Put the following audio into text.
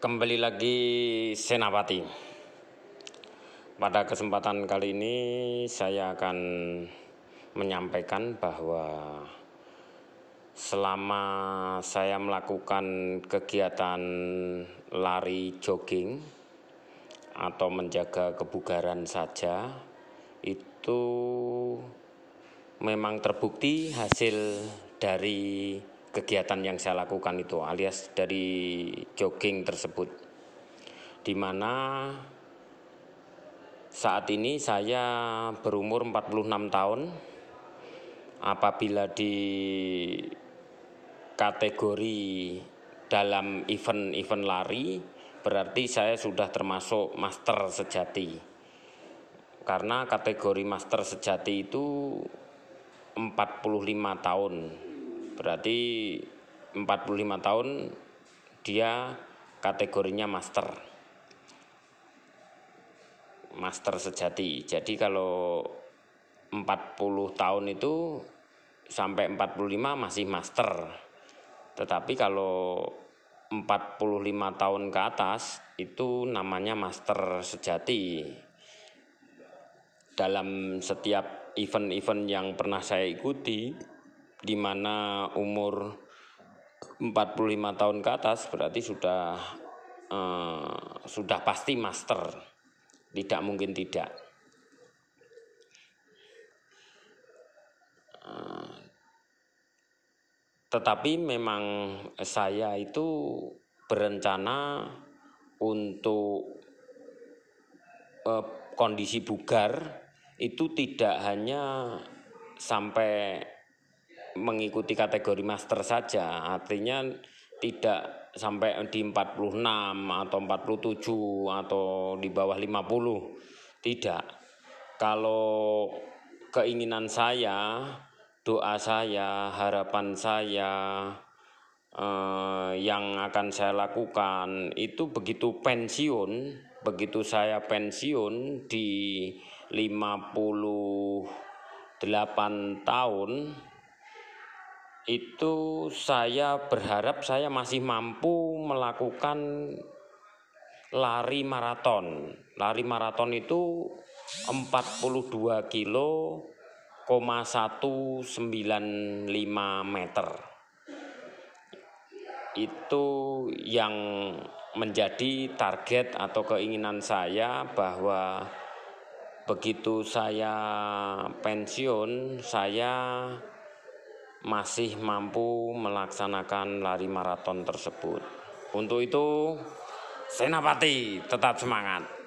Kembali lagi Senapati. Pada kesempatan kali ini saya akan menyampaikan bahwa selama saya melakukan kegiatan lari jogging atau menjaga kebugaran saja itu memang terbukti hasil dari kegiatan yang saya lakukan itu alias dari jogging tersebut. Di mana saat ini saya berumur 46 tahun. Apabila di kategori dalam event-event lari berarti saya sudah termasuk master sejati. Karena kategori master sejati itu 45 tahun Berarti 45 tahun dia kategorinya master. Master sejati. Jadi kalau 40 tahun itu sampai 45 masih master. Tetapi kalau 45 tahun ke atas itu namanya master sejati. Dalam setiap event-event yang pernah saya ikuti, di mana umur 45 tahun ke atas berarti sudah eh, sudah pasti master. Tidak mungkin tidak. Eh, tetapi memang saya itu berencana untuk eh, kondisi bugar itu tidak hanya sampai mengikuti kategori master saja, artinya tidak sampai di 46 atau 47 atau di bawah 50. Tidak. Kalau keinginan saya, doa saya, harapan saya eh, yang akan saya lakukan itu begitu pensiun, begitu saya pensiun di 58 tahun itu saya berharap saya masih mampu melakukan lari maraton. Lari maraton itu 42 kilo, 195 meter. Itu yang menjadi target atau keinginan saya bahwa begitu saya pensiun, saya masih mampu melaksanakan lari maraton tersebut. Untuk itu, Senapati tetap semangat.